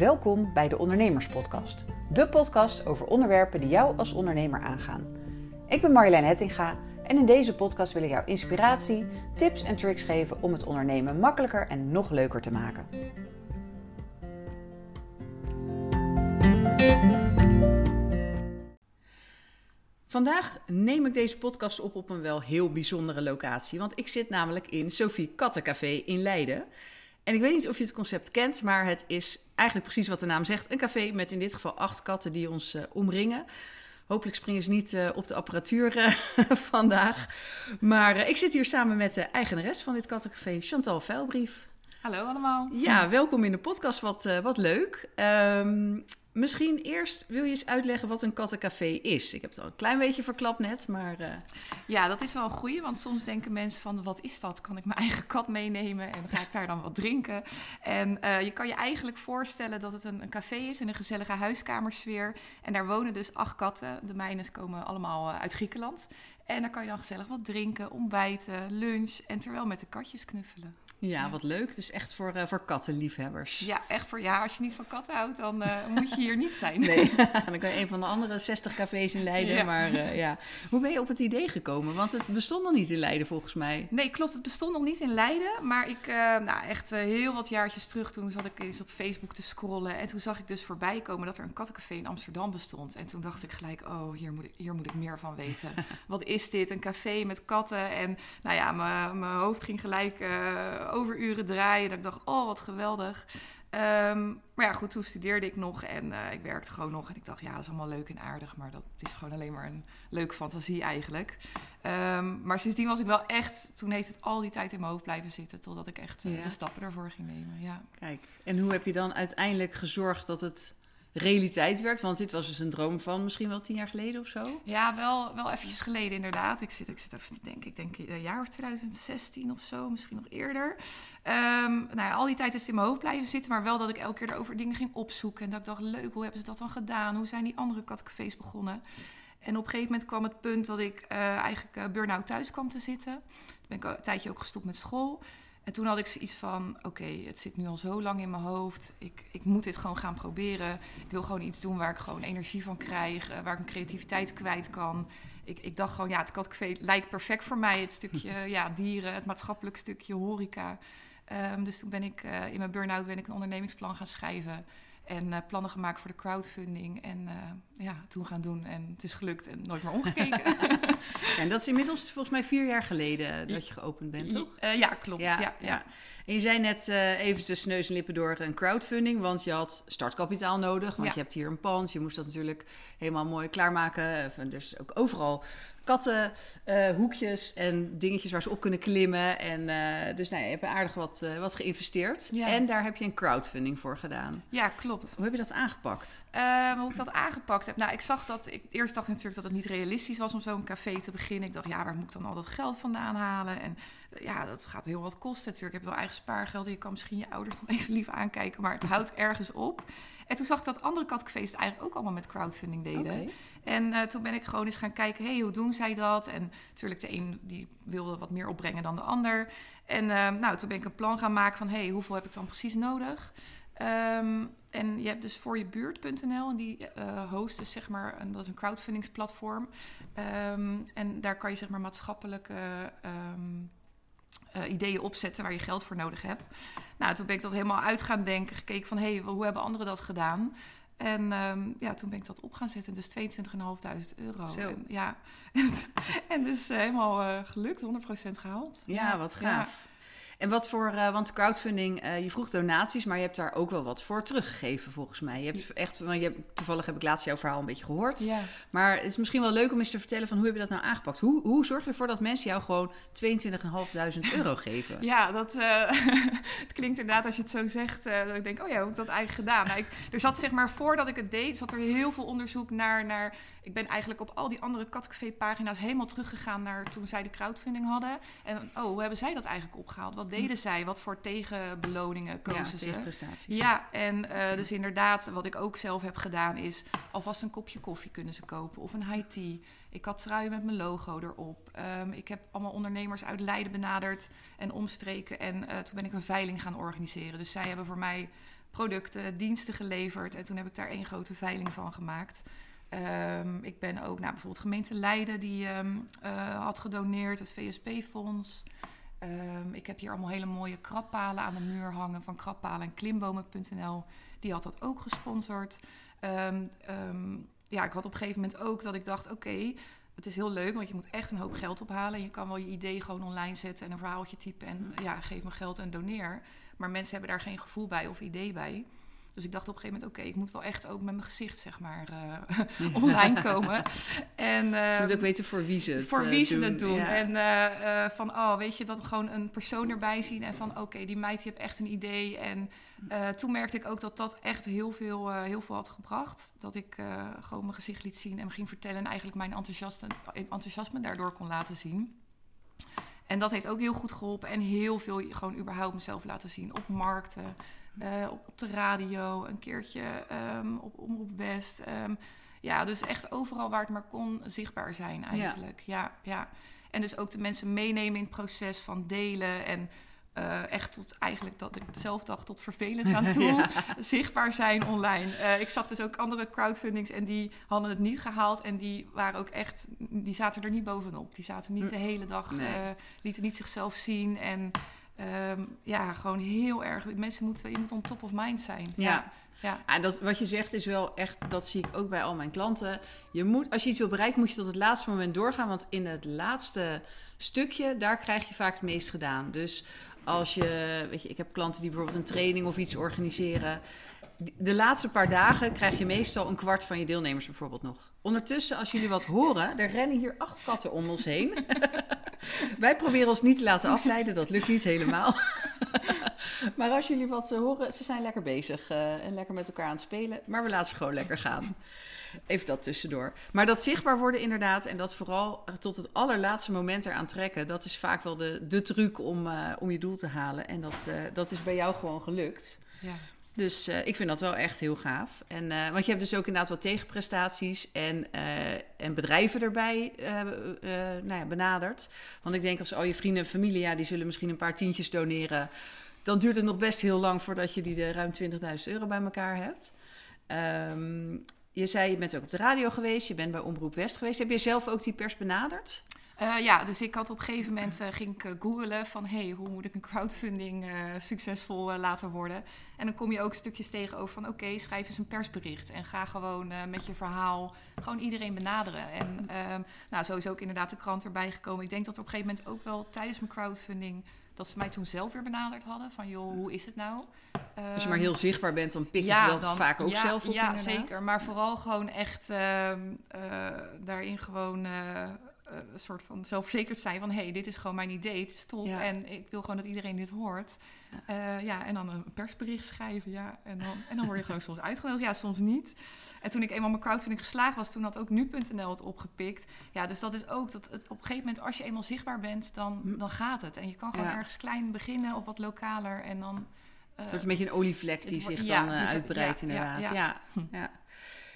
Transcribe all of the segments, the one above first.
Welkom bij de Ondernemerspodcast. De podcast over onderwerpen die jou als ondernemer aangaan. Ik ben Marjolein Hettinga en in deze podcast wil ik jou inspiratie, tips en tricks geven om het ondernemen makkelijker en nog leuker te maken. Vandaag neem ik deze podcast op op een wel heel bijzondere locatie, want ik zit namelijk in Sophie Kattencafé in Leiden. En ik weet niet of je het concept kent, maar het is eigenlijk precies wat de naam zegt: een café met in dit geval acht katten die ons uh, omringen. Hopelijk springen ze niet uh, op de apparatuur uh, vandaag. Maar ik zit hier samen met de eigenares van dit kattencafé, Chantal Vuilbrief. Hallo allemaal. Ja, welkom in de podcast. Wat, wat leuk. Um, Misschien eerst wil je eens uitleggen wat een kattencafé is. Ik heb het al een klein beetje verklapt net, maar... Uh... Ja, dat is wel een goeie, want soms denken mensen van... wat is dat? Kan ik mijn eigen kat meenemen en ga ik daar dan wat drinken? En uh, je kan je eigenlijk voorstellen dat het een, een, café is in een gezellige huiskamersfeer. En daar wonen dus acht katten. De mijnes komen allemaal uit Griekenland. En daar kan je dan gezellig wat drinken, ontbijten, lunch en terwijl met de katjes knuffelen. Ja, wat leuk. Dus echt voor, uh, voor kattenliefhebbers. Ja, echt voor ja. Als je niet van katten houdt, dan uh, moet je hier niet zijn. Nee, dan kan je een van de andere 60 cafés in Leiden. Ja. Maar uh, ja, hoe ben je op het idee gekomen? Want het bestond nog niet in Leiden volgens mij. Nee, klopt. Het bestond nog niet in Leiden. Maar ik, nou echt heel wat jaartjes terug, toen zat ik eens op Facebook te scrollen. En toen zag ik dus voorbij komen dat er een kattencafé in Amsterdam bestond. En toen dacht ik gelijk, oh, hier moet ik, hier moet ik meer van weten. wat is dit? Een café met katten. En nou ja, mijn hoofd ging gelijk overuren draaien. Dat ik dacht, oh, wat geweldig. Um, maar ja, goed, toen studeerde ik nog en uh, ik werkte gewoon nog. En ik dacht, ja, dat is allemaal leuk en aardig. Maar dat is gewoon alleen maar een leuke fantasie eigenlijk. Um, maar sindsdien was ik wel echt... Toen heeft het al die tijd in mijn hoofd blijven zitten. Totdat ik echt uh, ja. de stappen ervoor ging nemen, ja. Kijk, en hoe heb je dan uiteindelijk gezorgd dat het realiteit werd? Want dit was dus een droom van misschien wel tien jaar geleden of zo? Ja, wel, wel eventjes geleden inderdaad. Ik zit, ik zit even te denken, ik denk een jaar of 2016 of zo, misschien nog eerder. Um, nou ja, al die tijd is het in mijn hoofd blijven zitten, maar wel dat ik elke keer erover dingen ging opzoeken. En dat ik dacht, leuk, hoe hebben ze dat dan gedaan? Hoe zijn die andere katcafés begonnen? En op een gegeven moment kwam het punt dat ik uh, eigenlijk uh, burn-out thuis kwam te zitten. Toen ben ik een tijdje ook gestopt met school. En toen had ik zoiets van: oké, okay, het zit nu al zo lang in mijn hoofd. Ik, ik moet dit gewoon gaan proberen. Ik wil gewoon iets doen waar ik gewoon energie van krijg, uh, waar ik mijn creativiteit kwijt kan. Ik, ik dacht gewoon: ja, het katcafé lijkt perfect voor mij. Het stukje ja, dieren, het maatschappelijk stukje horeca. Um, dus toen ben ik uh, in mijn burn-out ben ik een ondernemingsplan gaan schrijven. En uh, plannen gemaakt voor de crowdfunding. En uh, ja, toen gaan doen. En het is gelukt en nooit meer omgekeken. ja, en dat is inmiddels volgens mij vier jaar geleden dat je geopend bent, toch? Uh, ja, klopt. Ja, ja, ja. En je zei net even tussen neus en lippen door een crowdfunding. Want je had startkapitaal nodig. Want je hebt hier een pand. Je moest dat natuurlijk helemaal mooi klaarmaken. Dus ook overal katten, uh, hoekjes en dingetjes waar ze op kunnen klimmen. En uh, dus nou, je hebt aardig wat, uh, wat geïnvesteerd. Ja. En daar heb je een crowdfunding voor gedaan. Ja, klopt. Hoe heb je dat aangepakt? hoe ik dat aangepakt heb? Nou, ik zag dat... Ik eerst dacht natuurlijk dat het niet realistisch was om zo'n café te beginnen. Ik dacht, ja, waar moet ik dan al dat geld vandaan halen? En ja, dat gaat heel wat kosten natuurlijk. Ik heb wel eigen spaargeld. Je kan misschien je ouders nog even lief aankijken. Maar het houdt ergens op. En toen zag ik dat andere katcafés eigenlijk ook allemaal met crowdfunding deden. Okay. En uh, toen ben ik gewoon eens gaan kijken, hey, hoe doen zij dat? En natuurlijk, de een die wilde wat meer opbrengen dan de ander. En uh, nou, toen ben ik een plan gaan maken van, hey, hoeveel heb ik dan precies nodig? Um, en je hebt dus voor je buurt.nl en die uh, host is zeg maar, een, dat is een crowdfundingsplatform. Um, en daar kan je zeg maar maatschappelijke um, uh, ideeën opzetten waar je geld voor nodig hebt. Nou, toen ben ik dat helemaal uit gaan denken, gekeken van hé, hey, hoe hebben anderen dat gedaan? En um, ja, toen ben ik dat op gaan zetten, dus 22.500 euro. Zo. En, ja, en, en dus uh, helemaal uh, gelukt, 100% gehaald. Ja, ja wat gaaf. Ja. En wat voor, uh, want crowdfunding, uh, je vroeg donaties, maar je hebt daar ook wel wat voor teruggegeven volgens mij. Je hebt echt, want je hebt, toevallig heb ik laatst jouw verhaal een beetje gehoord. Ja. Maar het is misschien wel leuk om eens te vertellen van hoe heb je dat nou aangepakt? Hoe, hoe zorg je ervoor dat mensen jou gewoon 22.500 euro geven? Ja, dat uh, het klinkt inderdaad als je het zo zegt, dat ik denk, oh ja, hoe heb ik dat eigenlijk gedaan? Nou, ik, er zat zeg maar, voordat ik het deed, zat er heel veel onderzoek naar, naar ik ben eigenlijk op al die andere katcafé-pagina's helemaal teruggegaan naar toen zij de crowdfunding hadden. En oh, hoe hebben zij dat eigenlijk opgehaald? Wat deden zij? Wat voor tegenbeloningen kozen ja, ze? Tegenprestaties. Ja, en uh, dus inderdaad, wat ik ook zelf heb gedaan is alvast een kopje koffie kunnen ze kopen of een high tea. Ik had truien met mijn logo erop. Um, ik heb allemaal ondernemers uit Leiden benaderd en omstreken. En uh, toen ben ik een veiling gaan organiseren. Dus zij hebben voor mij producten, diensten geleverd. En toen heb ik daar één grote veiling van gemaakt. Ehm, ik ben ook naar bijvoorbeeld gemeente Leiden, die ehm, eh, had gedoneerd, het VSP-fonds. Ehm, ik heb hier allemaal hele mooie krappalen aan de muur hangen van krappalen en klimbomen.nl. Die had dat ook gesponsord. ja, ik had op een gegeven moment ook dat ik dacht, oké, het is heel leuk, want je moet echt een hoop geld ophalen. Je kan wel je idee gewoon online zetten en een verhaaltje typen en ja, geef me geld en doneer. Maar mensen hebben daar geen gevoel bij of idee bij. Dus ik dacht op een gegeven moment, oké, ik moet wel echt ook met mijn gezicht, zeg maar, uh, online komen. en, uh, je moet ook weten voor wie ze het Voor wie ze het doen. En uh, van, oh, weet je, dat gewoon een persoon erbij zien en van, oké, die meid die heeft echt een idee. En toen merkte ik ook dat dat echt heel veel, heel veel had gebracht. Dat ik gewoon mijn gezicht liet zien en me ging vertellen en eigenlijk mijn enthousiasme, enthousiasme daardoor kon laten zien. En dat heeft ook heel goed geholpen en heel veel gewoon überhaupt mezelf laten zien op markten. Uh, op, op, de radio, een keertje um, op Omroep West. Um, ja, dus echt overal waar het maar kon zichtbaar zijn eigenlijk. Ja. ja, ja. En dus ook de mensen meenemen in het proces van delen en uh, echt tot eigenlijk dat ik zelf dacht tot vervelend aan toe zichtbaar zijn online. Uh, ik zag dus ook andere crowdfundings en die hadden het niet gehaald en die waren ook echt, die zaten er niet bovenop. Die zaten niet hm. de hele dag, nee. uh, lieten niet zichzelf zien en um, ja, gewoon heel erg. Mensen moeten, je moet on top of mind zijn. Ja. Ja. ja. dat, wat je zegt is wel echt, dat zie ik ook bij al mijn klanten. Je moet, als je iets wil bereiken, moet je tot het laatste moment doorgaan. Want in het laatste stukje, daar krijg je vaak het meest gedaan. Dus als je, weet je, ik heb klanten die bijvoorbeeld een training of iets organiseren. De laatste paar dagen krijg je meestal een kwart van je deelnemers bijvoorbeeld nog. Ondertussen, als jullie wat horen, er rennen hier acht katten om ons heen. Wij proberen ons niet te laten afleiden, dat lukt niet helemaal. maar als jullie wat uh, horen, ze zijn lekker bezig uh, en lekker met elkaar aan het spelen. Maar we laten ze gewoon lekker gaan. Even dat tussendoor. Maar dat zichtbaar worden inderdaad en dat vooral tot het allerlaatste moment eraan trekken, dat is vaak wel de, de truc om, uh, om je doel te halen. En dat, dat is bij jou gewoon gelukt. Ja. Dus uh, ik vind dat wel echt heel gaaf. En, uh, want je hebt dus ook inderdaad wat tegenprestaties en, uh, en bedrijven erbij nou ja, benaderd. Want ik denk als al je vrienden en familie, ja, die zullen misschien een paar tientjes doneren. Dan duurt het nog best heel lang voordat je die ruim 20.000 euro bij elkaar hebt. Um, je zei, je bent ook op de radio geweest, je bent bij Omroep West geweest. Heb je zelf ook die pers benaderd? Uh, ja, dus ik had op een gegeven moment uh, ging ik uh, googelen van hey, hoe moet ik een crowdfunding succesvol laten worden. En dan kom je ook stukjes tegen over van oké, schrijf eens een persbericht en ga gewoon met je verhaal gewoon iedereen benaderen. En ehm, nou, zo is ook inderdaad de krant erbij gekomen. Ik denk dat op een gegeven moment ook wel tijdens mijn crowdfunding dat ze mij toen zelf weer benaderd hadden van joh, hoe is het nou? Als je maar heel zichtbaar bent, dan pik je ja, dat dan, vaak ook zelf op. Ja, zeker. Maar vooral gewoon echt ehm, daarin gewoon een soort van zelfverzekerd zijn van hé, hey, dit is gewoon mijn idee, het is top en ik wil gewoon dat iedereen dit hoort. Ja. Uh, ja, en dan een persbericht schrijven, ja, en dan, en dan word je gewoon soms uitgenodigd, ja, soms niet. En toen ik eenmaal mijn crowdfunding geslaagd was, toen had ook nu.nl het opgepikt. Ja, dus dat is ook dat het, op een gegeven moment, als je eenmaal zichtbaar bent, dan, hm. dan gaat het. En je kan gewoon ergens klein beginnen of wat lokaler en dan... Uh, het een beetje een olievlek die zich dan uitbreidt, inderdaad. ja. ja.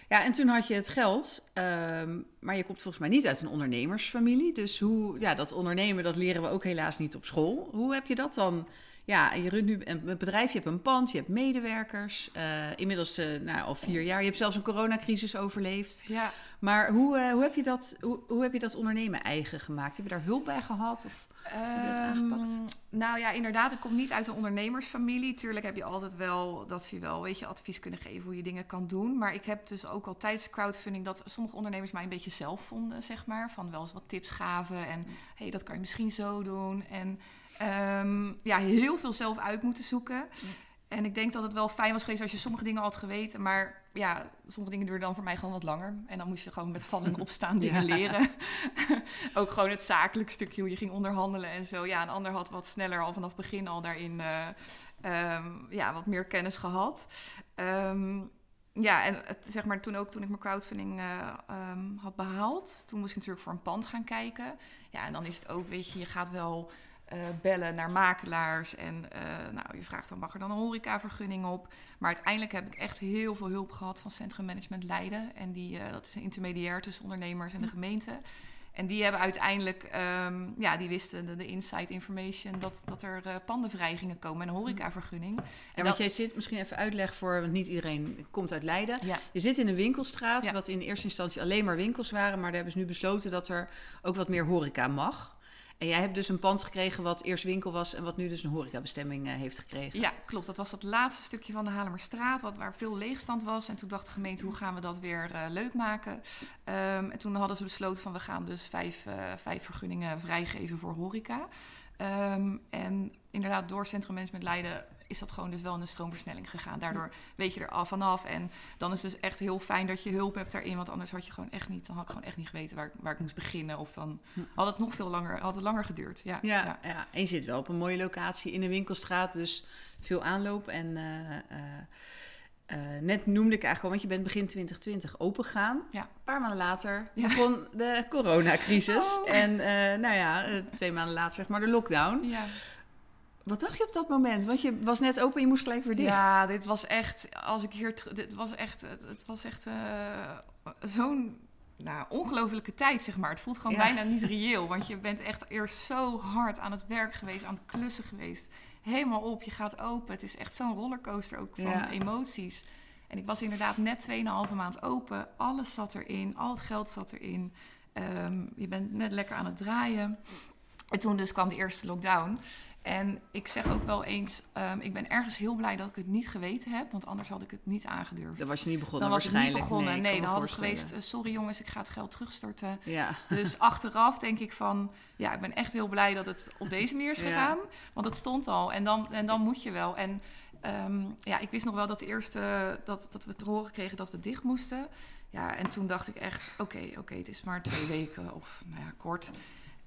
Ja, en toen had je het geld, um, maar je komt volgens mij niet uit een ondernemersfamilie. Dus hoe, ja, dat ondernemen, dat leren we ook helaas niet op school. Hoe heb je dat dan? Ja, je runt nu een bedrijf, je hebt een pand, je hebt medewerkers. Uh, inmiddels uh, nou, al vier jaar. Je hebt zelfs een coronacrisis overleefd. Ja. Maar hoe, uh, hoe, heb je dat, hoe, hoe heb je dat ondernemen eigen gemaakt? Heb je daar hulp bij gehad? Of Um, nou ja, inderdaad, ik kom niet uit een ondernemersfamilie. Tuurlijk heb je altijd wel dat ze wel, weet je, advies kunnen geven hoe je dingen kan doen. Maar ik heb dus ook al tijdens crowdfunding dat sommige ondernemers mij een beetje zelf vonden, zeg maar. Van wel eens wat tips gaven en hé, hey, dat kan je misschien zo doen. En um, ja, heel veel zelf uit moeten zoeken. En ik denk dat het wel fijn was geweest als je sommige dingen had geweten. Maar ja, sommige dingen duurden dan voor mij gewoon wat langer. En dan moest je gewoon met vallen opstaan dingen leren. ook gewoon het zakelijk stukje, hoe je ging onderhandelen en zo. Ja, een ander had wat sneller al vanaf het begin al daarin uh, um, ja, wat meer kennis gehad. Um, ja, en het, zeg maar toen ook toen ik mijn crowdfunding uh, um, had behaald, toen moest ik natuurlijk voor een pand gaan kijken. Ja, en dan is het ook, weet je, je gaat wel uh, bellen naar makelaars. En uh, nou, je vraagt dan, mag er dan een horecavergunning op? Maar uiteindelijk heb ik echt heel veel hulp gehad van Centrum Management Leiden. En die, uh, dat is een intermediair tussen ondernemers en de gemeente. En die hebben uiteindelijk, ehm, ja, die wisten de, de inside information dat, dat er uh, panden vrij gingen komen en een horecavergunning. En Ja, want jij zit misschien even uitleg voor, want niet iedereen komt uit Leiden. Ja. Je zit in een winkelstraat, Ja. wat in eerste instantie alleen maar winkels waren, maar daar hebben ze nu besloten dat er ook wat meer horeca mag. En jij hebt dus een pand gekregen wat eerst winkel was en wat nu dus een horecabestemming eh, heeft gekregen. Ja, klopt. Dat was dat laatste stukje van de Halemerstraat, wat, waar veel leegstand was. En toen dacht de gemeente, hoe gaan we dat weer eh, leuk maken? Ehm, en toen hadden ze besloten van, we gaan dus vijf, eh, vijf vergunningen vrijgeven voor horeca. Ehm, en inderdaad, door Centrum Management Leiden is dat gewoon dus wel in een stroomversnelling gegaan. Daardoor weet je er al vanaf. En dan is het dus echt heel fijn dat je hulp hebt daarin. Want anders had je gewoon echt niet, dan had ik gewoon echt niet geweten waar, ik- waar ik moest beginnen. Of dan had het nog veel langer, had het langer geduurd. Ja, Ja, ja. ja. en je zit wel op een mooie locatie in een winkelstraat, dus veel aanloop. En eh, eh, eh, net noemde ik eigenlijk al, want je bent begin 2020 opengegaan. Ja. Een paar maanden later Ja. begon de coronacrisis. Oh. En nou ja, twee maanden later zeg maar de lockdown. ja. Wat dacht je op dat moment? Want je was net open en je moest gelijk weer dicht. Ja, dit was echt, als ik hier, dit was echt, het, was echt eh, zo'n nou, ongelofelijke tijd, zeg maar. Het voelt gewoon Ja. bijna niet reëel, want je bent echt eerst zo hard aan het werk geweest, aan het klussen geweest. Helemaal op, je gaat open. Het is echt zo'n rollercoaster ook van Ja. emoties. En ik was inderdaad net 2,5 maand open. Alles zat erin, al het geld zat erin. Ehm, je bent net lekker aan het draaien. En toen dus kwam de eerste lockdown. En ik zeg ook wel eens, ehm, ik ben ergens heel blij dat ik het niet geweten heb, want anders had ik het niet aangedurfd. Dan was je niet begonnen dan was ik niet waarschijnlijk. begonnen. ik Nee, me dan had het voorstellen. geweest, eh, sorry jongens, ik ga het geld terugstorten. Ja, Dus achteraf denk ik van, ja, ik ben echt heel blij dat het op deze manier is Ja. gegaan. Want het stond al en dan, en dan moet je wel. En ehm, ja, ik wist nog wel dat de eerste, dat, dat we te horen kregen dat we dicht moesten. Ja, en toen dacht ik echt, oké, oké, het is maar twee weken of nou ja, kort.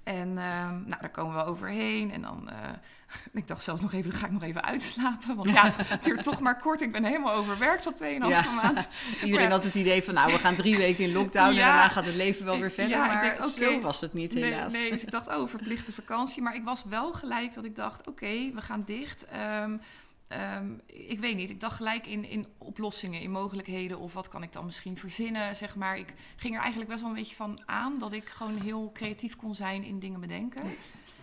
En ehm, nou, daar komen we overheen. En dan, eh, ik dacht zelfs nog even, dan ga ik nog even uitslapen. Want ja, het duurt toch maar kort. Ik ben helemaal overwerkt van 2,5 Ja. maand. iedereen had het idee van, nou, we gaan drie weken in lockdown en daarna gaat het leven wel weer verder. ja, ik maar denk, zo was het niet, helaas. Nee, nee, dus ik dacht, oh, verplichte vakantie. Maar ik was wel gelijk dat ik dacht, oké, we gaan dicht. Ehm, ehm, ik weet niet, ik dacht gelijk in, in oplossingen, in mogelijkheden. Of wat kan ik dan misschien verzinnen, zeg maar. Ik ging er eigenlijk best wel een beetje van aan dat ik gewoon heel creatief kon zijn in dingen bedenken.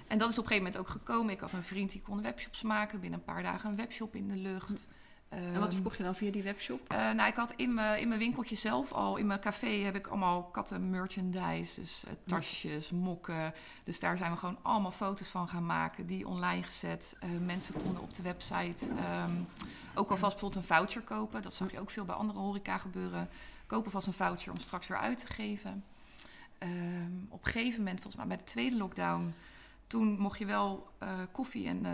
En dat is op een gegeven moment ook gekomen. Ik had een vriend die kon webshops maken. Binnen een paar dagen een webshop in de lucht. En wat Ehm, verkocht je dan via die webshop? eh, nou, ik had in mijn, in mijn winkeltje zelf al, in mijn café heb ik allemaal katten merchandise. Dus eh, tasjes, mokken. Dus daar zijn we gewoon allemaal foto's van gaan maken. Die online gezet. Eh, mensen konden op de website ehm, ook alvast bijvoorbeeld een voucher kopen. Dat zag je ook veel bij andere horeca gebeuren. Kopen vast een voucher om straks weer uit te geven. Ehm, op een gegeven moment, volgens mij bij de tweede lockdown... Toen mocht je wel koffie en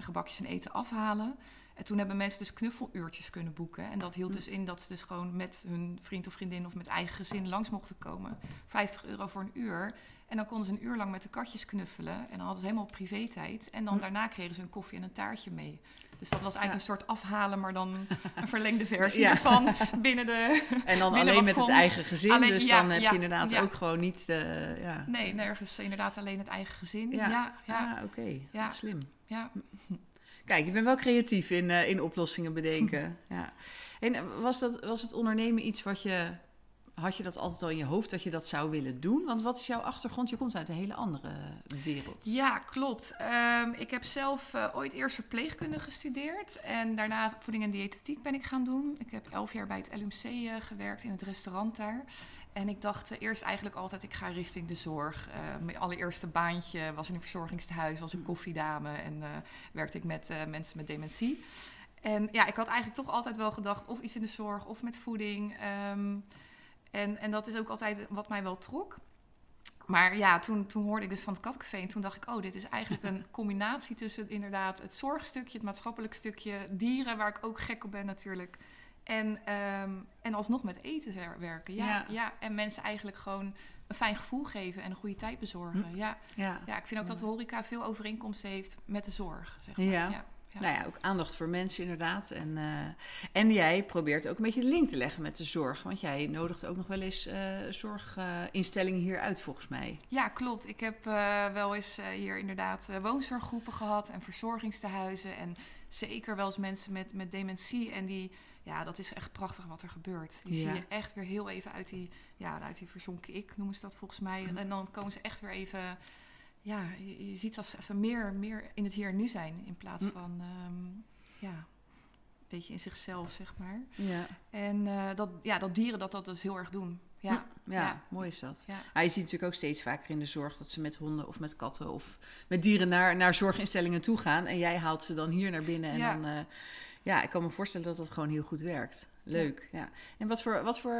gebakjes en eten afhalen. En toen hebben mensen dus knuffeluurtjes kunnen boeken. En dat hield dus in dat ze dus gewoon met hun vriend of vriendin of met eigen gezin langs mochten komen. 50 euro voor een uur. En dan konden ze een uur lang met de katjes knuffelen. En dan hadden ze helemaal privé-tijd. En dan Hm. daarna kregen ze een koffie en een taartje mee. Dus dat was eigenlijk Ja. een soort afhalen, maar dan een verlengde versie Ja. ervan binnen de... En dan alleen met het eigen gezin. Alleen- dus ja, dan heb je inderdaad ook gewoon niet. eh, ja, Nee, nergens inderdaad alleen het eigen gezin. ja, Ja, oké. Wat slim. ja. Kijk, je bent wel creatief in, eh, in oplossingen bedenken. ja. En eh, was, dat, was het ondernemen iets wat je. Had je dat altijd al in je hoofd dat je dat zou willen doen? Want wat is jouw achtergrond? Je komt uit een hele andere wereld. Ja, klopt. Ehm, ik heb zelf eh, ooit eerst verpleegkunde gestudeerd. En daarna voeding en diëtetiek ben ik gaan doen. Ik heb elf jaar bij het LUMC eh, gewerkt in het restaurant daar. En ik dacht eh, eerst eigenlijk altijd, ik ga richting de zorg. Eh, mijn allereerste baantje was in een verzorgingstehuis, was een koffiedame. En eh, werkte ik met mensen met dementie. En ja, ik had eigenlijk toch altijd wel gedacht, of iets in de zorg of met voeding. Ehm, en, en dat is ook altijd wat mij wel trok. Maar ja, toen, toen hoorde ik dus van het katcafé en toen dacht ik, oh, dit is eigenlijk een combinatie tussen inderdaad het zorgstukje, het maatschappelijk stukje, dieren, waar ik ook gek op ben natuurlijk. En, ehm, en alsnog met eten wer- werken. Ja, Ja. ja. en mensen eigenlijk gewoon een fijn gevoel geven en een goede tijd bezorgen. Ja, Ja. ja, ik vind ook dat de horeca veel overeenkomsten heeft met de zorg. Zeg maar. Ja. ja. Ja. Nou ja, ook aandacht voor mensen inderdaad. En, eh, en jij probeert ook een beetje de link te leggen met de zorg. Want jij nodigt ook nog wel eens eh, zorginstellingen hier uit, volgens mij. Ja, klopt. Ik heb eh, wel eens hier inderdaad woonzorggroepen gehad en verzorgingstehuizen en zeker wel eens mensen met, met dementie. En die, ja, dat is echt prachtig wat er gebeurt. Die Ja. zie je echt weer heel even uit die, ja, uit die verzonken ik, noemen ze dat volgens mij. Mhm. En dan komen ze echt weer even, ja, je, je ziet dat ze even meer, meer in het hier en nu zijn. In plaats Mhm. van, ehm, ja, een beetje in zichzelf, zeg maar. Ja. En eh, dat, ja, dat dieren dat dat dus heel erg doen. Ja, Ja, Ja. mooi is dat. ja. Je ziet natuurlijk ook steeds vaker in de zorg dat ze met honden of met katten of met dieren naar, naar zorginstellingen toe gaan. En jij haalt ze dan hier naar binnen. En Ja. dan, eh, ja, ik kan me voorstellen dat dat gewoon heel goed werkt. Leuk, ja. En wat voor, wat voor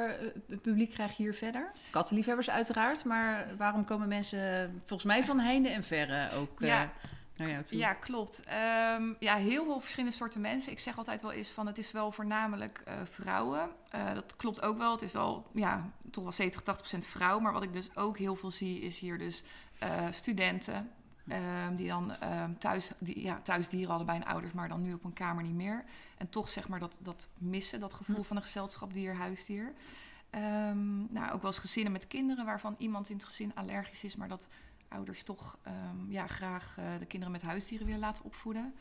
eh, publiek krijg je hier verder? Kattenliefhebbers uiteraard, maar waarom komen mensen volgens mij van heinde en verre ook eh, Ja. naar jou toe? Ja, klopt. Ehm, ja, heel veel verschillende soorten mensen. Ik zeg altijd wel eens van het is wel voornamelijk eh, vrouwen. Eh, dat klopt ook wel. Het is wel ja, toch wel 70, 80 procent vrouw. Maar wat ik dus ook heel veel zie is hier dus eh, studenten. Ehm, die dan ehm, thuis, die, ja, thuis dieren hadden bij hun ouders, maar dan nu op een kamer niet meer. En toch zeg maar dat, dat missen, dat gevoel Hm. van een gezelschapsdier, huisdier. Ehm, nou, ook wel eens gezinnen met kinderen waarvan iemand in het gezin allergisch is, maar dat ouders toch ja, graag eh, de kinderen met huisdieren willen laten opvoeden.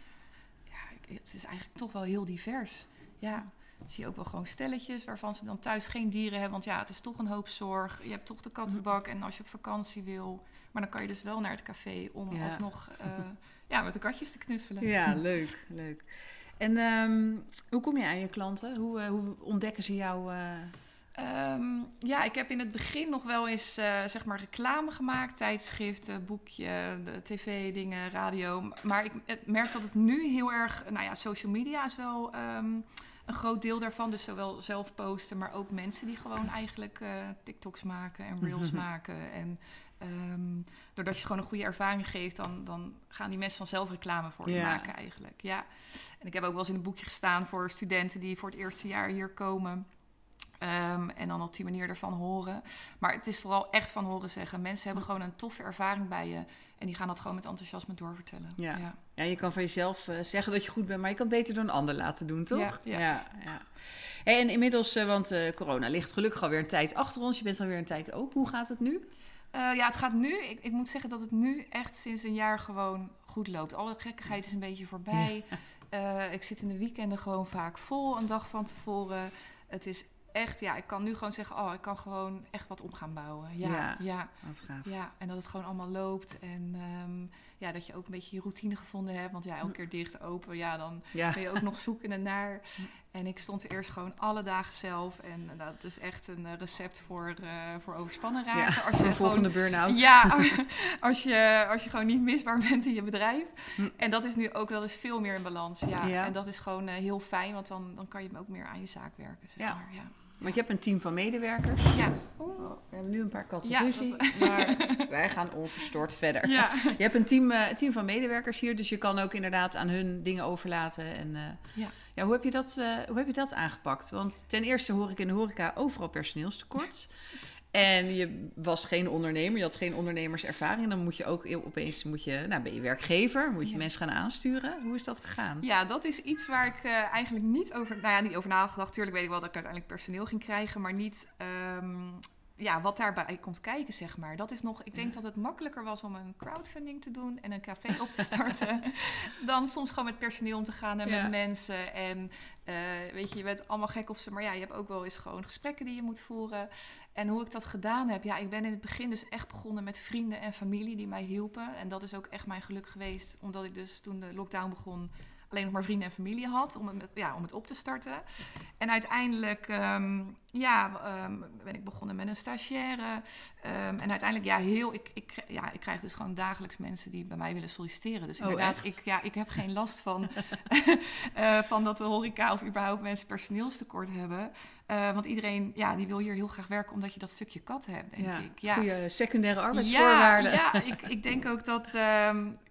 Ja, het is eigenlijk toch wel heel divers. Ja, zie je ook wel gewoon stelletjes waarvan ze dan thuis geen dieren hebben. Want ja, het is toch een hoop zorg. Je hebt toch de kattenbak en als je op vakantie wil. Maar dan kan je dus wel naar het café om Ja. alsnog eh, ja, met de katjes te knuffelen. Ja, leuk, leuk. En ehm, hoe kom je aan je klanten? Hoe, eh, hoe ontdekken ze jou? eh? Ehm, ja, ik heb in het begin nog wel eens zeg maar reclame gemaakt. Tijdschriften, boekje, de tv-dingen, radio. Maar ik merk dat het nu heel erg... Nou ja, social media is wel ehm, een groot deel daarvan. Dus zowel zelf posten, maar ook mensen die gewoon eigenlijk TikToks maken en reels maken. En ehm, doordat je gewoon een goede ervaring geeft, dan, dan gaan die mensen vanzelf reclame voor je Ja. maken eigenlijk. Ja. En ik heb ook wel eens in een boekje gestaan voor studenten die voor het eerste jaar hier komen. Ehm, en dan op die manier ervan horen. Maar het is vooral echt van horen zeggen. Mensen hebben gewoon een toffe ervaring bij je. En die gaan dat gewoon met enthousiasme doorvertellen. Ja. ja. Ja, je kan van jezelf eh, zeggen dat je goed bent, maar je kan het beter door een ander laten doen, toch? Ja, ja. ja. ja. Hey, en inmiddels, eh, want eh, corona ligt gelukkig alweer een tijd achter ons. Je bent alweer een tijd open. Hoe gaat het nu? Eh, ja, het gaat nu. Ik, ik moet zeggen dat het nu echt sinds een jaar gewoon goed loopt. Alle gekkigheid is een beetje voorbij. Eh, ik zit in de weekenden gewoon vaak vol, een dag van tevoren. Het is echt, ja, ik kan nu gewoon zeggen, oh, ik kan gewoon echt wat op gaan bouwen. Ja, Ja. ja. ja. Wat gaaf. en dat het gewoon allemaal loopt. En ehm, ja, dat je ook een beetje je routine gevonden hebt. Want ja, elke keer dicht, open, ja, dan Ja. ben je ook nog zoeken naar. En ik stond er eerst gewoon alle dagen zelf. En eh, dat is echt een eh, recept voor, eh, voor overspannen Ja, raken. als je een gewoon volgende burn-out. ja, als je, als je gewoon niet misbaar bent in je bedrijf. Hm. En dat is nu ook dat is veel meer in balans. Ja. Ja. En dat is gewoon heel fijn, want dan, dan kan je ook meer aan je zaak werken. Zeg maar. ja. Want je hebt een team van medewerkers. Ja. Oh, we hebben nu een paar katten Ja, maar wij gaan onverstoord verder. Ja. Je hebt een team, eh, team van medewerkers hier, dus je kan ook inderdaad aan hun dingen overlaten. En, eh, Ja. ja, hoe, heb je dat, eh, hoe heb je dat aangepakt? Want ten eerste hoor ik in de horeca overal personeelstekort. En je was geen ondernemer, je had geen ondernemerservaring. Dan moet je ook opeens, moet je, nou ben je werkgever, moet je Ja. mensen gaan aansturen. Hoe is dat gegaan? ja, dat is iets waar ik eh, eigenlijk niet over, nou ja, niet over nagedacht. Tuurlijk weet ik wel dat ik uiteindelijk personeel ging krijgen, maar niet ehm, ja, wat daarbij komt kijken, zeg maar. Dat is nog, ik denk dat het makkelijker was om een crowdfunding te doen en een café op te starten, dan soms gewoon met personeel om te gaan en Ja. met mensen. En eh, weet je, je bent allemaal gek op ze, maar ja, je hebt ook wel eens gewoon gesprekken die je moet voeren. En hoe ik dat gedaan heb, ja, ik ben in het begin dus echt begonnen met vrienden en familie die mij hielpen. En dat is ook echt mijn geluk geweest, omdat ik dus toen de lockdown begon alleen nog maar vrienden en familie had om het, ja, om het op te starten. En uiteindelijk ehm, ja, ehm, ben ik begonnen met een stagiaire. Ehm, en uiteindelijk, ja, heel, ik, ik, ja, ik krijg dus gewoon dagelijks mensen die bij mij willen solliciteren. Dus Oh, inderdaad, echt? ik, ja, ik heb geen last van, eh, van dat de horeca of überhaupt mensen personeelstekort hebben. Eh, want iedereen ja, die wil hier heel graag werken omdat je dat stukje kat hebt, denk ja, ik. Ja. goede secundaire arbeidsvoorwaarden. Ja, ja ik, ik denk ook dat.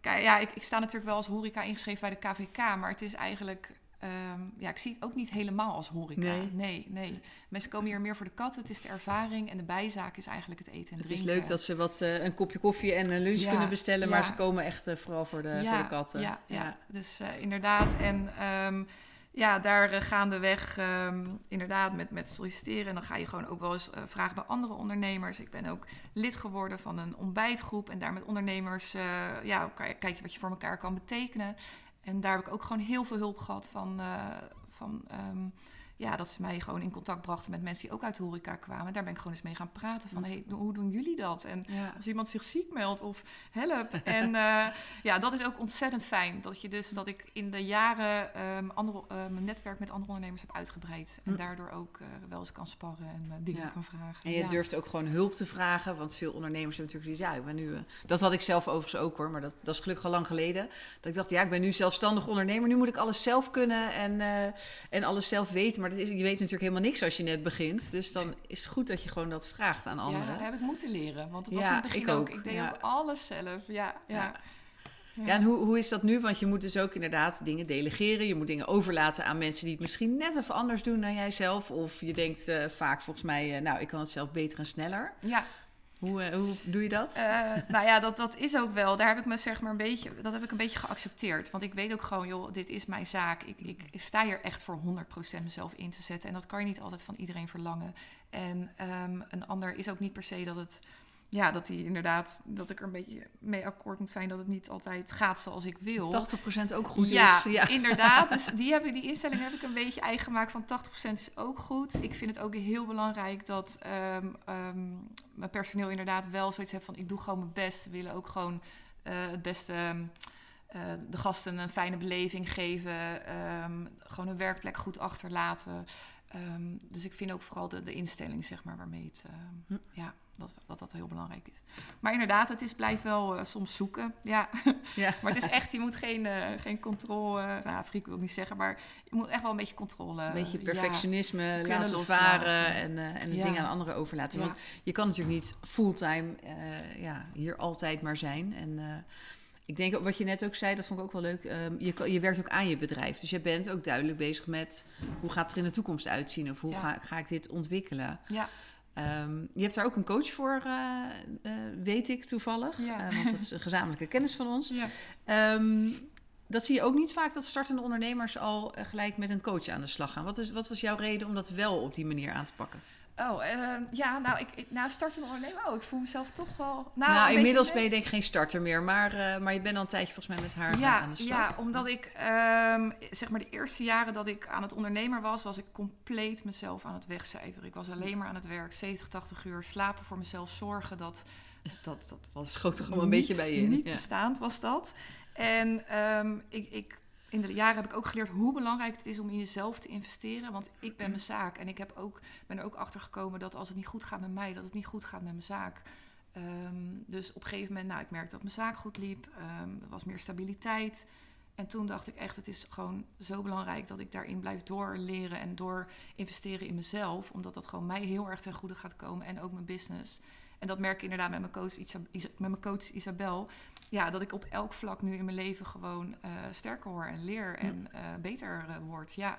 kijk, ja, ik, ik sta natuurlijk wel als horeca ingeschreven bij de KVK, maar het is eigenlijk. Ehm, ja, ik zie het ook niet helemaal als horeca. Nee. nee, nee. Mensen komen hier meer voor de kat. Het is de ervaring en de bijzaak is eigenlijk het eten en Het is drinken. leuk dat ze wat, eh, een kopje koffie en een lunch Ja, kunnen bestellen, maar ze komen echt eh, vooral voor de, voor de katten. Ja, ja. dus eh, inderdaad. En ehm, ja, daar gaandeweg ehm, inderdaad met, met solliciteren. En dan ga je gewoon ook wel eens vragen bij andere ondernemers. Ik ben ook lid geworden van een ontbijtgroep. En daar met ondernemers ja, kijk je wat je voor elkaar kan betekenen. En daar heb ik ook gewoon heel veel hulp gehad van, eh, van ehm, ja, dat ze mij gewoon in contact brachten met mensen die ook uit de horeca kwamen. Daar ben ik gewoon eens mee gaan praten van, hey, hoe doen jullie dat? En als iemand zich ziek meldt of help. en uh, ja, dat is ook ontzettend fijn. Dat je dus, dat ik in de jaren um, andere, uh, mijn netwerk met andere ondernemers heb uitgebreid. En hm. daardoor ook uh, wel eens kan sparren en dingen kan vragen. En je ja. durft ook gewoon hulp te vragen. Want veel ondernemers hebben natuurlijk ja, ik ben nu... dat had ik zelf overigens ook hoor, maar dat, dat is gelukkig al lang geleden. Dat ik dacht, ja, ik ben nu zelfstandig ondernemer. Nu moet ik alles zelf kunnen en, en alles zelf weten. Maar dat is, je weet natuurlijk helemaal niks als je net begint. Dus dan is het goed dat je gewoon dat vraagt aan anderen. Ja, dat heb ik moeten leren. Want het was in het begin ik ook. Ik deed ook alles zelf. Ja, ja. Ja, en hoe, hoe is dat nu? Want je moet dus ook inderdaad dingen delegeren. Je moet dingen overlaten aan mensen die het misschien net even anders doen dan jijzelf. Of je denkt uh, vaak volgens mij, uh, nou, ik kan het zelf beter en sneller. Ja. Hoe, uh, hoe doe je dat? nou ja, dat, dat is ook wel. Daar heb ik me zeg maar een beetje, dat heb ik een beetje geaccepteerd. Want ik weet ook gewoon, joh, dit is mijn zaak. Ik, ik, sta hier echt voor 100% mezelf in te zetten. En dat kan je niet altijd van iedereen verlangen. En um, een ander is ook niet per se dat het ja, dat die inderdaad, dat ik er een beetje mee akkoord moet zijn dat het niet altijd gaat zoals ik wil. 80% ook goed ja, is. Ja, inderdaad. Dus die, heb ik, die instelling heb ik een beetje eigen gemaakt van 80% is ook goed. Ik vind het ook heel belangrijk dat um, um, mijn personeel inderdaad wel zoiets heeft van ik doe gewoon mijn best. Willen ook gewoon uh, het beste. Uh, de gasten een fijne beleving geven, gewoon een werkplek goed achterlaten. Dus ik vind ook vooral de, de instelling, zeg maar, waarmee het, uh, hm. ja, dat, dat dat heel belangrijk is. Maar inderdaad, het is blijf wel uh, soms zoeken. Ja. ja. maar het is echt, je moet geen, uh, geen controle. Nou, freak wil ik niet zeggen, maar je moet echt wel een beetje controle. Een beetje perfectionisme ja, laten varen en, uh, en de ja. dingen aan anderen overlaten. Want je kan natuurlijk niet fulltime ja, hier altijd maar zijn. En ik denk wat je net ook zei, dat vond ik ook wel leuk. Um, je, je werkt ook aan je bedrijf. Dus je bent ook duidelijk bezig met hoe gaat het er in de toekomst uitzien of hoe ga, ga, ik dit ontwikkelen. Ja. Um, je hebt daar ook een coach voor, uh, uh, weet ik toevallig. Ja. Uh, want dat is een gezamenlijke kennis van ons. Ja. Um, dat zie je ook niet vaak dat startende ondernemers al gelijk met een coach aan de slag gaan. Wat, is, wat was jouw reden om dat wel op die manier aan te pakken? Oh, uh, ja, nou, ik, ik nou, startende ondernemer, oh, ik voel mezelf toch wel... Nou, nou inmiddels ben je denk ik geen starter meer, maar, uh, maar je bent al een tijdje volgens mij met haar ja, aan de slag. Ja, omdat ik, um, zeg maar de eerste jaren dat ik aan het ondernemer was, was ik compleet mezelf aan het wegcijferen. Ik was alleen maar aan het werk, 70, 80 uur, slapen voor mezelf, zorgen dat... Dat, dat was schoot toch allemaal een beetje bij je in. Niet ja. bestaand was dat. En um, ik, ik in de jaren heb ik ook geleerd hoe belangrijk het is om in jezelf te investeren. Want ik ben mijn zaak. En ik heb ook, ben er ook achter gekomen dat als het niet goed gaat met mij, dat het niet goed gaat met mijn zaak. Um, dus op een gegeven moment, nou, ik merkte dat mijn zaak goed liep. Um, er was meer stabiliteit. En toen dacht ik echt, het is gewoon zo belangrijk dat ik daarin blijf doorleren en door investeren in mezelf. Omdat dat gewoon mij heel erg ten goede gaat komen en ook mijn business. En dat merk ik inderdaad met mijn coach, met mijn coach Isabel. Ja, dat ik op elk vlak nu in mijn leven gewoon uh, sterker word en leer en uh, beter uh, word. Ja.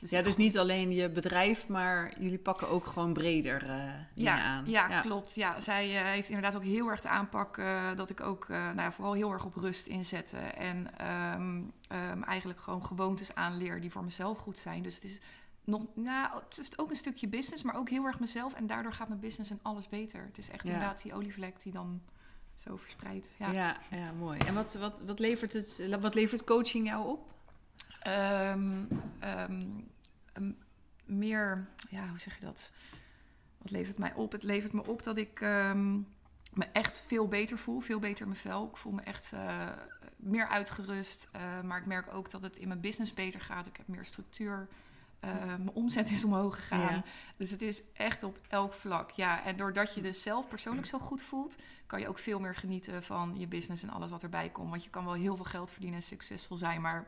Dus ja, dus niet alleen je bedrijf, maar jullie pakken ook gewoon breder ja, aan. Ja, ja, klopt. Ja, zij heeft inderdaad ook heel erg de aanpak dat ik ook nou ja, vooral heel erg op rust inzette. En um, um, eigenlijk gewoon gewoontes aanleer die voor mezelf goed zijn. Dus het is nog, nou, het is ook een stukje business, maar ook heel erg mezelf. En daardoor gaat mijn business en alles beter. Het is echt ja. inderdaad die olievlek die dan zo verspreidt. Ja, ja, ja mooi. En wat, wat, wat, levert het, wat levert coaching jou op? Um, um, um, meer, ja, hoe zeg je dat? Wat levert het mij op? Het levert me op dat ik me echt veel beter voel, veel beter in mijn vel. Ik voel me echt uh, meer uitgerust. Uh, maar ik merk ook dat het in mijn business beter gaat. Ik heb meer structuur. Uh, mijn omzet is omhoog gegaan. Ja. Dus het is echt op elk vlak. Ja, en doordat je dus zelf persoonlijk zo goed voelt, kan je ook veel meer genieten van je business en alles wat erbij komt. Want je kan wel heel veel geld verdienen en succesvol zijn, maar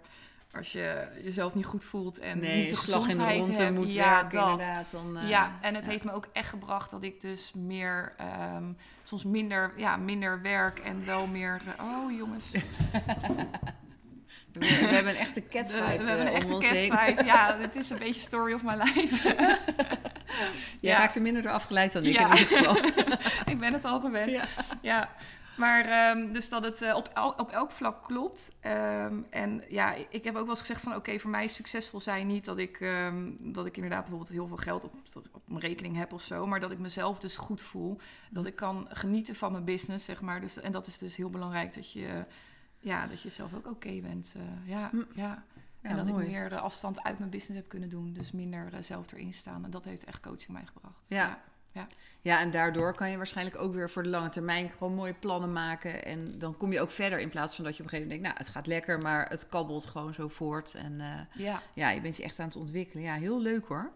als je jezelf niet goed voelt en nee, niet de slag in de ronde hebt, moet ja, werken, dat. inderdaad. Dan, uh, ja, en het ja. heeft me ook echt gebracht dat ik dus meer, um, soms minder, ja, minder werk en wel meer, uh, oh jongens. We, we, hebben een echte catfight. We, we hebben een uh, echte catfight. Ja, het is een beetje story of my life. Jij ja. er minder door afgeleid dan ik ja. in ieder geval. ik ben het al gewend. Ja. ja. Maar um, dus dat het uh, op, el op elk vlak klopt. Um, en ja, ik heb ook wel eens gezegd van... oké, okay, voor mij is succesvol zijn niet dat ik, um, dat ik inderdaad bijvoorbeeld heel veel geld op, op mijn rekening heb of zo. Maar dat ik mezelf dus goed voel. Dat ik kan genieten van mijn business, zeg maar. Dus, en dat is dus heel belangrijk dat je Ja, dat je zelf ook oké bent. eh, ja, Hm. ja. Ja, en dat mooi. ik meer eh, afstand uit mijn business heb kunnen doen. Dus minder eh, zelf erin staan. En dat heeft echt coaching mij gebracht. Ja. Ja, en daardoor kan je waarschijnlijk ook weer voor de lange termijn gewoon mooie plannen maken. En dan kom je ook verder in plaats van dat je op een gegeven moment denkt, nou, het gaat lekker, maar het kabbelt gewoon zo voort. En ja. ja, je bent je echt aan het ontwikkelen. Ja, heel leuk hoor.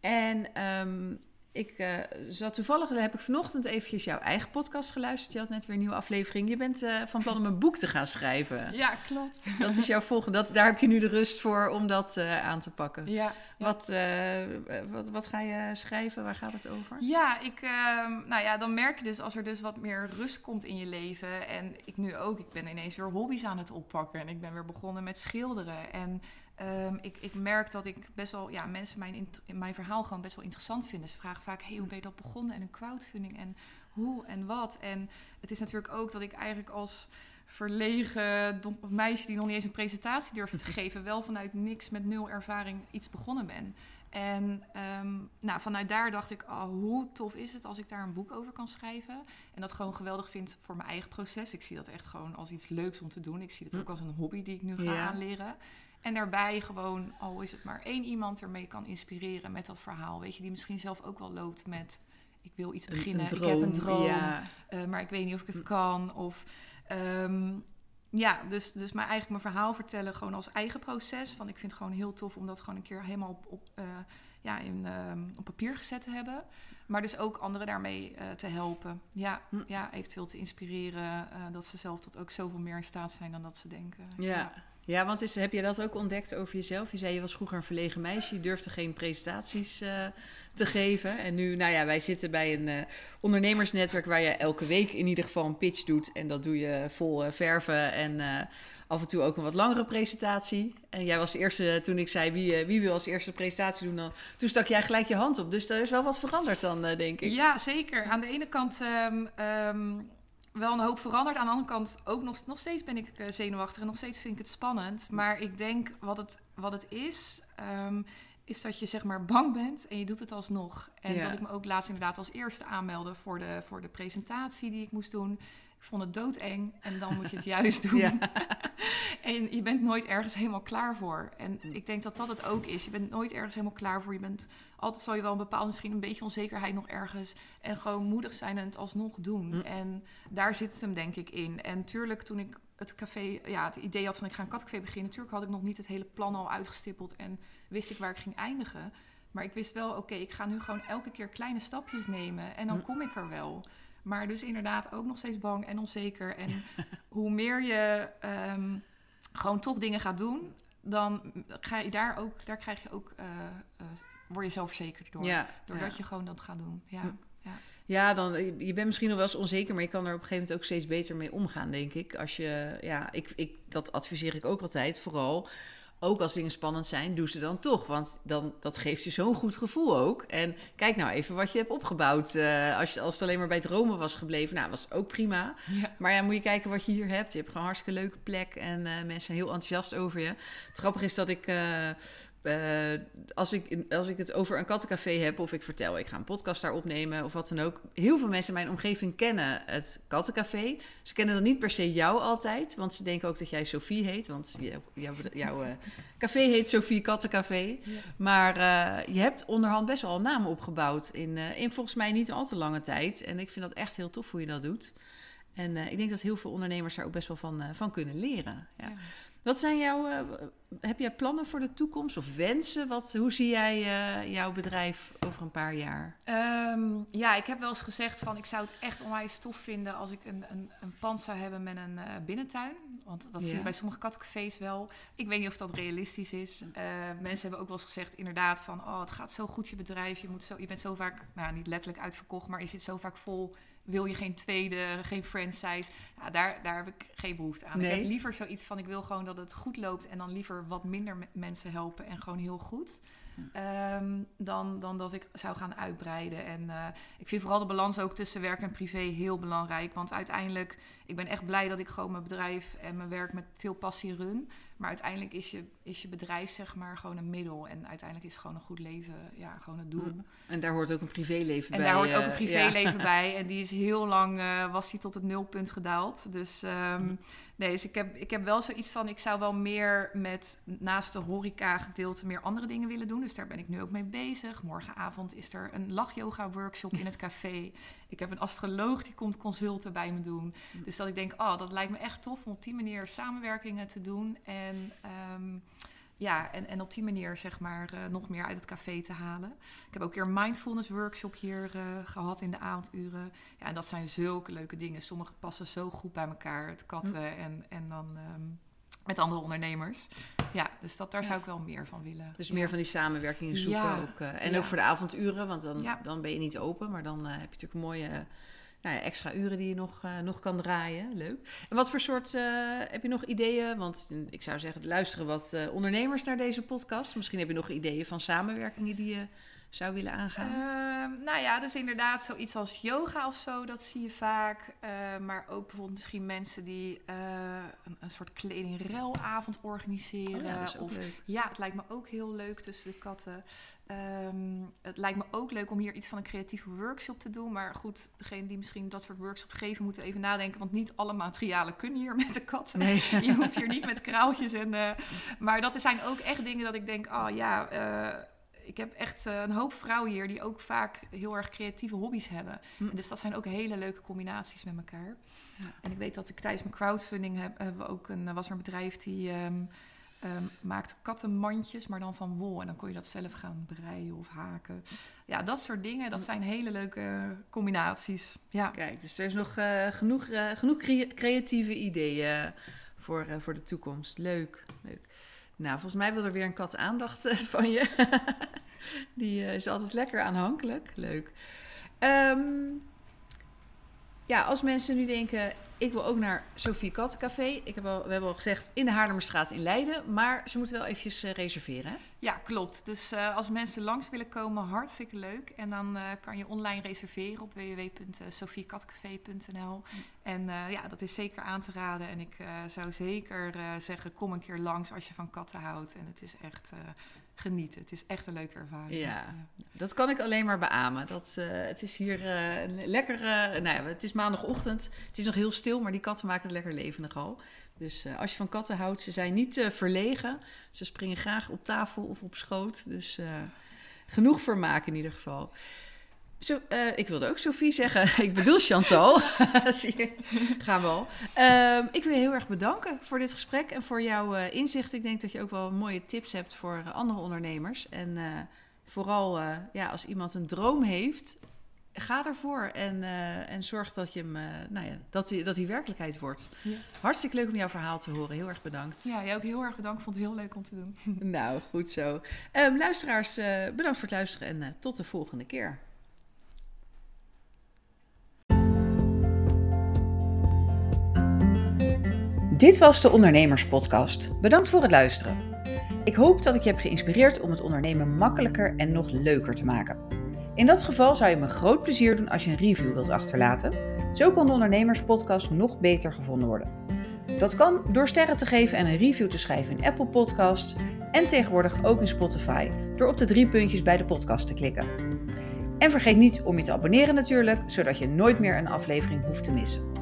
En ehm, ik eh, zat toevallig, heb ik vanochtend eventjes jouw eigen podcast geluisterd. Je had net weer een nieuwe aflevering. Je bent eh, van plan om een boek te gaan schrijven. ja, klopt. Dat is jouw volgende. Dat, daar heb je nu de rust voor om dat eh, aan te pakken. Ja, ja. Wat, wat, wat ga je schrijven? Waar gaat het over? Ja, ik, ehm, nou ja, dan merk je dus als er dus wat meer rust komt in je leven. En ik nu ook, ik ben ineens weer hobby's aan het oppakken. En ik ben weer begonnen met schilderen. En ehm, ik, ik merk dat ik best wel, ja, mensen mijn, int- mijn verhaal gewoon best wel interessant vinden. Ze vragen vaak, hey, hoe ben je dat begonnen? En een crowdfunding en hoe en wat. En het is natuurlijk ook dat ik eigenlijk als verlegen dom- meisje die nog niet eens een presentatie durfde te geven, wel vanuit niks met nul ervaring iets begonnen ben. En ehm, nou, vanuit daar dacht ik, oh, hoe tof is het als ik daar een boek over kan schrijven. En dat gewoon geweldig vind voor mijn eigen proces. Ik zie dat echt gewoon als iets leuks om te doen. Ik zie het ook als een hobby die ik nu ga Ja. aanleren. En daarbij gewoon, al is het maar één iemand ermee kan inspireren met dat verhaal. Weet je, die misschien zelf ook wel loopt met, ik wil iets beginnen, ik heb een droom. Ja. Eh, maar ik weet niet of ik het kan. Of ehm, ja, dus, dus maar eigenlijk mijn verhaal vertellen gewoon als eigen proces. Want ik vind het gewoon heel tof om dat gewoon een keer helemaal op, op, eh, ja, in, ehm, op papier gezet te hebben. Maar dus ook anderen daarmee eh, te helpen. Ja, Hm. ja, eventueel te inspireren. dat ze zelf tot ook zoveel meer in staat zijn dan dat ze denken. Ja. Ja, want is, heb je dat ook ontdekt over jezelf? Je zei je was vroeger een verlegen meisje, je durfde geen presentaties eh, te geven. En nu, nou ja, wij zitten bij een eh, ondernemersnetwerk waar je elke week in ieder geval een pitch doet. En dat doe je vol eh, verven en af en toe ook een wat langere presentatie. En jij was de eerste, toen ik zei wie, wie wil als eerste presentatie doen, dan, toen stak jij gelijk je hand op. Dus er is wel wat veranderd dan, denk ik. Ja, zeker. Aan de ene kant ehm, ehm, wel een hoop veranderd. Aan de andere kant ook nog, nog steeds ben ik eh, zenuwachtig en nog steeds vind ik het spannend. Maar ik denk wat het, wat het is, ehm, is dat je zeg maar bang bent en je doet het alsnog. En Ja. dat ik me ook laatst inderdaad als eerste aanmeldde voor de, voor de presentatie die ik moest doen. Ik vond het doodeng en dan moet je het juist doen. Ja. En je bent nooit ergens helemaal klaar voor. En Hm. ik denk dat dat het ook is. Je bent nooit ergens helemaal klaar voor. Je bent altijd zal je wel een bepaalde misschien een beetje onzekerheid nog ergens en gewoon moedig zijn en het alsnog doen. Hm. En daar zit het hem denk ik in. En tuurlijk toen ik het café, ja, het idee had van ik ga een katcafé beginnen, natuurlijk had ik nog niet het hele plan al uitgestippeld en wist ik waar ik ging eindigen. Maar ik wist wel, oké, ik ga nu gewoon elke keer kleine stapjes nemen en dan Hm. kom ik er wel. Maar dus inderdaad ook nog steeds bang en onzeker. En hoe meer je ehm, gewoon toch dingen gaat doen, dan ga je daar ook, daar krijg je ook, eh, eh, word je zelfverzekerd door. Ja, Doordat ja. je gewoon dat gaat doen. Ja. Hm. Ja, dan, je bent misschien nog wel eens onzeker, maar je kan er op een gegeven moment ook steeds beter mee omgaan, denk ik. Als je, ja, ik, ik, dat adviseer ik ook altijd. Vooral, ook als dingen spannend zijn, doe ze dan toch. Want dan, dat geeft je zo'n goed gevoel ook. En kijk nou even wat je hebt opgebouwd. Eh, als, je, als het alleen maar bij Dromen was gebleven, nou, was ook prima. Ja. Maar ja, moet je kijken wat je hier hebt. Je hebt gewoon een hartstikke leuke plek en eh, mensen zijn heel enthousiast over je. Het grappige is dat ik, eh, eh, als, ik als ik het over een kattencafé heb of ik vertel, ik ga een podcast daar opnemen of wat dan ook. Heel veel mensen in mijn omgeving kennen het kattencafé. Ze kennen dan niet per se jou altijd, want ze denken ook dat jij Sophie heet. Want jouw, jouw, jouw eh, café heet Sophie Kattencafé. Ja. Maar eh, je hebt onderhand best wel een naam opgebouwd in, in volgens mij niet al te lange tijd. En ik vind dat echt heel tof hoe je dat doet. En ik denk dat heel veel ondernemers daar ook best wel van, van kunnen leren. Ja. Ja. Wat zijn jouw, eh, heb jij plannen voor de toekomst of wensen? Wat, hoe zie jij eh, jouw bedrijf over een paar jaar? Ehm, ja, ik heb wel eens gezegd van ik zou het echt onwijs tof vinden als ik een, een, een pand zou hebben met een eh, binnentuin. Want dat zie Ja. je bij sommige kattencafés wel. Ik weet niet of dat realistisch is. Mensen hebben ook wel eens gezegd inderdaad van oh, het gaat zo goed je bedrijf. Je, moet zo, je bent zo vaak, nou niet letterlijk uitverkocht, maar je zit zo vaak vol. Wil je geen tweede, geen franchise? Ja, daar, daar heb ik geen behoefte aan. Nee. Ik heb liever zoiets van ik wil gewoon dat het goed loopt en dan liever wat minder me- mensen helpen en gewoon heel goed. Ehm, dan, dan dat ik zou gaan uitbreiden. En eh, ik vind vooral de balans ook tussen werk en privé heel belangrijk. Want uiteindelijk, ik ben echt blij dat ik gewoon mijn bedrijf en mijn werk met veel passie run. Maar uiteindelijk is je, is je bedrijf zeg maar gewoon een middel. En uiteindelijk is gewoon een goed leven ja, gewoon het doel. Mm. En daar hoort ook een privéleven en bij. daar hoort ook eh, een privéleven bij. En die is heel lang, eh, was die tot het nulpunt gedaald. Dus ehm, Mm. nee, dus ik heb, ik heb wel zoiets van, ik zou wel meer met naast de horeca gedeelte meer andere dingen willen doen. Dus daar ben ik nu ook mee bezig. Morgenavond is er een lachyoga workshop in het café. Ik heb een astroloog die komt consulten bij me doen. Dus dat ik denk, oh, dat lijkt me echt tof om op die manier samenwerkingen te doen. En ehm, ja, en, en op die manier zeg maar eh, nog meer uit het café te halen. Ik heb ook een keer een mindfulness workshop hier eh, gehad in de avonduren. Ja, en dat zijn zulke leuke dingen. Sommige passen zo goed bij elkaar. Het katten en, en dan ehm, met andere ondernemers. Ja, dus dat, daar zou ik wel meer van willen. Dus meer van die samenwerkingen zoeken Ja. ook. eh, en Ja. ook voor de avonduren, want dan, Ja. dan ben je niet open. Maar dan heb je natuurlijk mooie nou ja, extra uren die je nog, eh, nog kan draaien. Leuk. En wat voor soort, eh, heb je nog ideeën? Want ik zou zeggen, luisteren wat eh, ondernemers naar deze podcast. Misschien heb je nog ideeën van samenwerkingen die je zou willen aangaan. Ehm, nou ja, dus inderdaad zoiets als yoga of zo, dat zie je vaak. Eh, maar ook bijvoorbeeld misschien mensen die eh, een, een soort kledingruilavond organiseren. Oh ja, dat is ook of, leuk. ja, het lijkt me ook heel leuk tussen de katten. Ehm, het lijkt me ook leuk om hier iets van een creatieve workshop te doen. Maar goed, degene die misschien dat soort workshops geven, moeten even nadenken. Want niet alle materialen kunnen hier met de katten. Nee. Je hoeft hier niet met kraaltjes en. eh, maar dat zijn ook echt dingen dat ik denk, oh ja, eh, ik heb echt eh, een hoop vrouwen hier die ook vaak heel erg creatieve hobby's hebben. Hm. Dus dat zijn ook hele leuke combinaties met elkaar. Ja. En ik weet dat ik tijdens mijn crowdfunding heb, hebben we ook een, was er een bedrijf die ehm ehm, maakte kattenmandjes, maar dan van wol. En dan kon je dat zelf gaan breien of haken. Ja, dat soort dingen, dat zijn hele leuke combinaties. Ja. Kijk, dus er is nog eh, genoeg, eh, genoeg crea- creatieve ideeën eh, voor, eh, voor de toekomst. Leuk, leuk. Nou, volgens mij wil er weer een kat aandacht eh, van je. Die eh, is altijd lekker aanhankelijk. Leuk. Ehm, ja, als mensen nu denken, ik wil ook naar Sophie Kattencafé. Ik heb al, we hebben al gezegd, in de Haarlemmerstraat in Leiden. Maar ze moeten wel eventjes eh, reserveren. Ja, klopt. Dus eh, als mensen langs willen komen, hartstikke leuk. En dan eh, kan je online reserveren op www.sophiekatcafé.nl. En ja, dat is zeker aan te raden. En ik zou zeker zeggen, kom een keer langs als je van katten houdt. En het is echt genieten. Het is echt een leuke ervaring. Ja. Dat kan ik alleen maar beamen. Dat, eh, het is hier eh, een lekker. eh, nou ja, het is maandagochtend. Het is nog heel stil, maar die katten maken het lekker levendig al. Dus als je van katten houdt, ze zijn niet verlegen. Ze springen graag op tafel of op schoot. Dus genoeg vermaak in ieder geval. Zo, eh, ik wilde ook Sophie zeggen. ik bedoel Chantal. Zie je? Gaan we al. Ehm, ik wil je heel erg bedanken voor dit gesprek en voor jouw eh, inzicht. Ik denk dat je ook wel mooie tips hebt voor eh, andere ondernemers. En vooral ja, als iemand een droom heeft, ga ervoor. En, en zorg dat, je hem, nou ja, dat, die, dat die werkelijkheid wordt. Ja. Hartstikke leuk om jouw verhaal te horen. Heel erg bedankt. Ja, jij ook heel erg bedankt. Ik vond het heel leuk om te doen. Nou, goed zo. Ehm, luisteraars, bedankt voor het luisteren en tot de volgende keer. Dit was de Ondernemerspodcast. Bedankt voor het luisteren. Ik hoop dat ik je heb geïnspireerd om het ondernemen makkelijker en nog leuker te maken. In dat geval zou je me groot plezier doen als je een review wilt achterlaten. Zo kan de Ondernemerspodcast nog beter gevonden worden. Dat kan door sterren te geven en een review te schrijven in Apple Podcasts en tegenwoordig ook in Spotify door op de drie puntjes bij de podcast te klikken. En vergeet niet om je te abonneren natuurlijk, zodat je nooit meer een aflevering hoeft te missen.